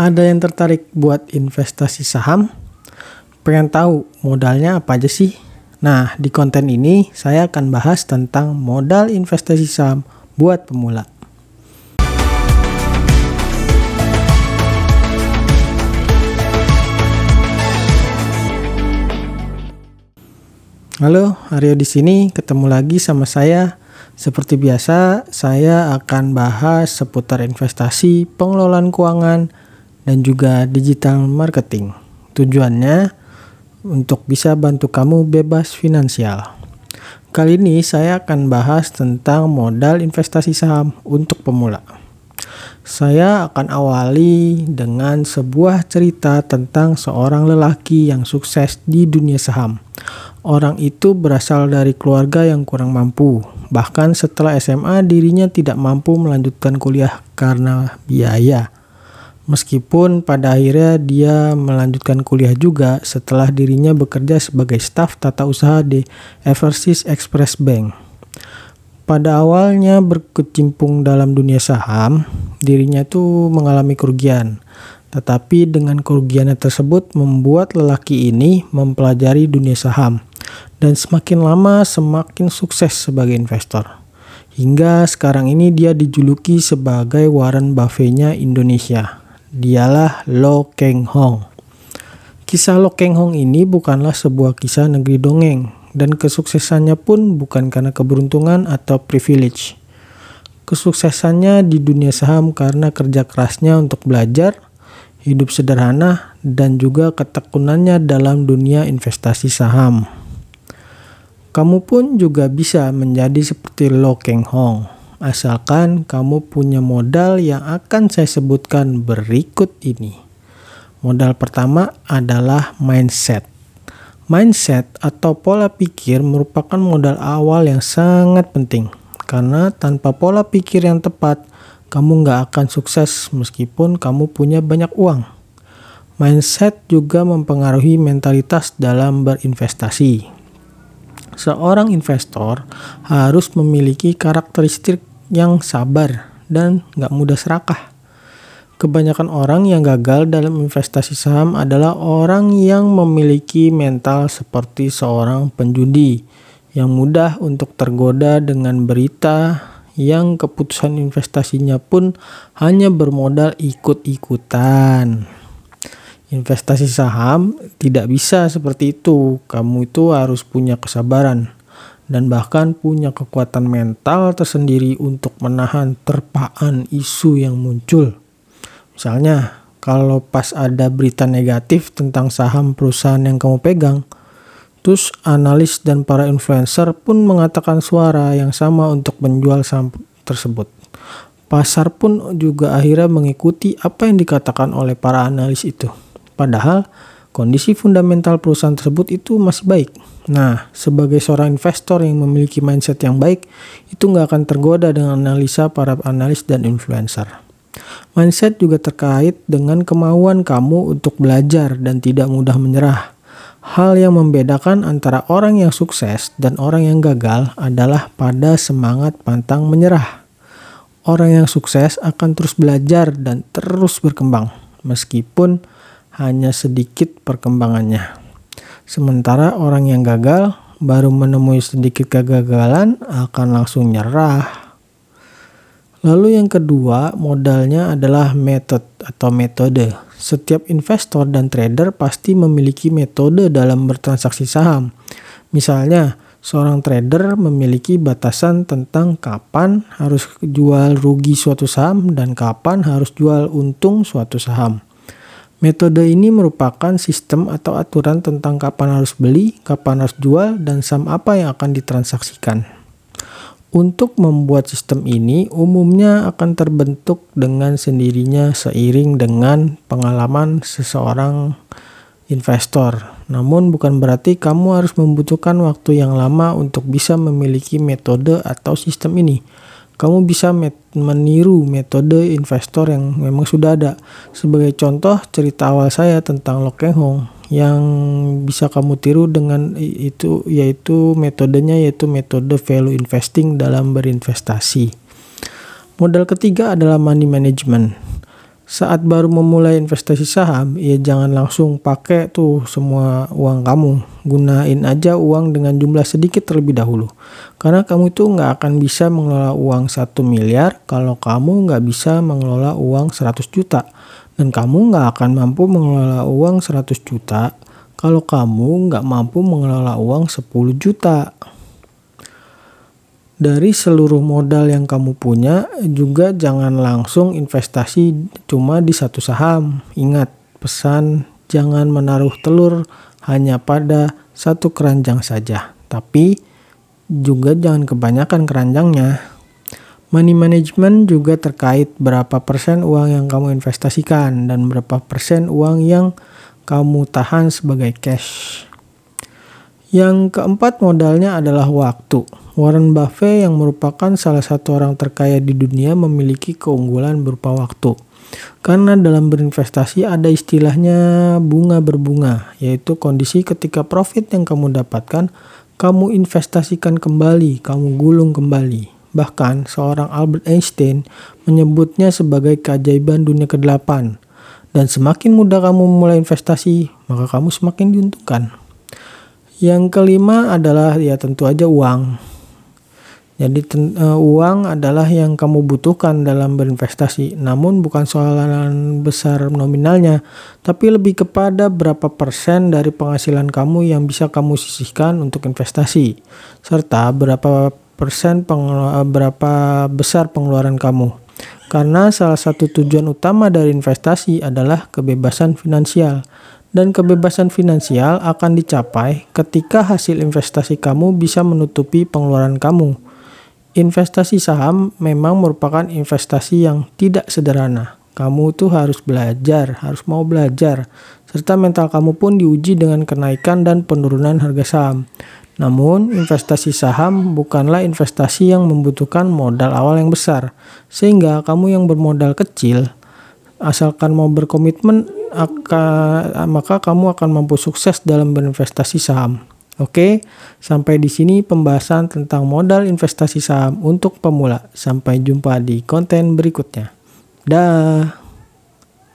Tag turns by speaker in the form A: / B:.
A: Ada yang tertarik buat investasi saham? Pengen tahu modalnya apa aja sih? Nah, di konten ini saya akan bahas tentang modal investasi saham buat pemula. Halo, Aryo di sini ketemu lagi sama saya. Seperti biasa, saya akan bahas seputar investasi, pengelolaan keuangan, dan juga digital marketing. Tujuannya untuk bisa bantu kamu bebas finansial. Kali ini saya akan bahas tentang modal investasi saham untuk pemula. Saya akan awali dengan sebuah cerita tentang seorang lelaki yang sukses di dunia saham. Orang itu berasal dari keluarga yang kurang mampu. Bahkan setelah SMA dirinya tidak mampu melanjutkan kuliah karena biaya. Meskipun pada akhirnya dia melanjutkan kuliah juga setelah dirinya bekerja sebagai staf tata usaha di Eversys Express Bank. Pada awalnya berkecimpung dalam dunia saham, dirinya itu mengalami kerugian. Tetapi dengan kerugiannya tersebut membuat lelaki ini mempelajari dunia saham dan semakin lama semakin sukses sebagai investor. Hingga sekarang ini dia dijuluki sebagai Warren Buffett-nya Indonesia dialah Lo Keng Hong. Kisah Lo Keng Hong ini bukanlah sebuah kisah negeri dongeng dan kesuksesannya pun bukan karena keberuntungan atau privilege. Kesuksesannya di dunia saham karena kerja kerasnya untuk belajar, hidup sederhana, dan juga ketekunannya dalam dunia investasi saham. Kamu pun juga bisa menjadi seperti Lo Keng Hong asalkan kamu punya modal yang akan saya sebutkan berikut ini. Modal pertama adalah mindset. Mindset atau pola pikir merupakan modal awal yang sangat penting karena tanpa pola pikir yang tepat, kamu nggak akan sukses meskipun kamu punya banyak uang. Mindset juga mempengaruhi mentalitas dalam berinvestasi. Seorang investor harus memiliki karakteristik yang sabar dan nggak mudah serakah. Kebanyakan orang yang gagal dalam investasi saham adalah orang yang memiliki mental seperti seorang penjudi yang mudah untuk tergoda dengan berita yang keputusan investasinya pun hanya bermodal ikut-ikutan. Investasi saham tidak bisa seperti itu. Kamu itu harus punya kesabaran dan bahkan punya kekuatan mental tersendiri untuk menahan terpaan isu yang muncul. Misalnya, kalau pas ada berita negatif tentang saham perusahaan yang kamu pegang, terus analis dan para influencer pun mengatakan suara yang sama untuk menjual saham tersebut. Pasar pun juga akhirnya mengikuti apa yang dikatakan oleh para analis itu. Padahal kondisi fundamental perusahaan tersebut itu masih baik. Nah, sebagai seorang investor yang memiliki mindset yang baik, itu nggak akan tergoda dengan analisa para analis dan influencer. Mindset juga terkait dengan kemauan kamu untuk belajar dan tidak mudah menyerah. Hal yang membedakan antara orang yang sukses dan orang yang gagal adalah pada semangat pantang menyerah. Orang yang sukses akan terus belajar dan terus berkembang, meskipun hanya sedikit perkembangannya. Sementara orang yang gagal baru menemui sedikit kegagalan akan langsung nyerah. Lalu yang kedua, modalnya adalah metode atau metode. Setiap investor dan trader pasti memiliki metode dalam bertransaksi saham. Misalnya, seorang trader memiliki batasan tentang kapan harus jual rugi suatu saham dan kapan harus jual untung suatu saham. Metode ini merupakan sistem atau aturan tentang kapan harus beli, kapan harus jual, dan saham apa yang akan ditransaksikan. Untuk membuat sistem ini umumnya akan terbentuk dengan sendirinya seiring dengan pengalaman seseorang investor. Namun bukan berarti kamu harus membutuhkan waktu yang lama untuk bisa memiliki metode atau sistem ini kamu bisa met meniru metode investor yang memang sudah ada. Sebagai contoh, cerita awal saya tentang Lo Keng Hong yang bisa kamu tiru dengan itu yaitu metodenya yaitu metode value investing dalam berinvestasi. Modal ketiga adalah money management. Saat baru memulai investasi saham, ya jangan langsung pakai tuh semua uang kamu. Gunain aja uang dengan jumlah sedikit terlebih dahulu. Karena kamu itu nggak akan bisa mengelola uang 1 miliar kalau kamu nggak bisa mengelola uang 100 juta. Dan kamu nggak akan mampu mengelola uang 100 juta kalau kamu nggak mampu mengelola uang 10 juta dari seluruh modal yang kamu punya juga jangan langsung investasi cuma di satu saham. Ingat pesan jangan menaruh telur hanya pada satu keranjang saja. Tapi juga jangan kebanyakan keranjangnya. Money management juga terkait berapa persen uang yang kamu investasikan dan berapa persen uang yang kamu tahan sebagai cash. Yang keempat modalnya adalah waktu. Warren Buffett yang merupakan salah satu orang terkaya di dunia memiliki keunggulan berupa waktu. Karena dalam berinvestasi ada istilahnya bunga berbunga, yaitu kondisi ketika profit yang kamu dapatkan, kamu investasikan kembali, kamu gulung kembali. Bahkan seorang Albert Einstein menyebutnya sebagai keajaiban dunia ke-8. Dan semakin mudah kamu memulai investasi, maka kamu semakin diuntungkan. Yang kelima adalah ya tentu aja uang. Jadi uh, uang adalah yang kamu butuhkan dalam berinvestasi. Namun bukan soalan besar nominalnya, tapi lebih kepada berapa persen dari penghasilan kamu yang bisa kamu sisihkan untuk investasi, serta berapa persen uh, berapa besar pengeluaran kamu. Karena salah satu tujuan utama dari investasi adalah kebebasan finansial dan kebebasan finansial akan dicapai ketika hasil investasi kamu bisa menutupi pengeluaran kamu. Investasi saham memang merupakan investasi yang tidak sederhana. Kamu tuh harus belajar, harus mau belajar, serta mental kamu pun diuji dengan kenaikan dan penurunan harga saham. Namun, investasi saham bukanlah investasi yang membutuhkan modal awal yang besar, sehingga kamu yang bermodal kecil, asalkan mau berkomitmen maka kamu akan mampu sukses dalam berinvestasi saham. Oke, sampai di sini pembahasan tentang modal investasi saham untuk pemula. Sampai jumpa di konten berikutnya. Dah.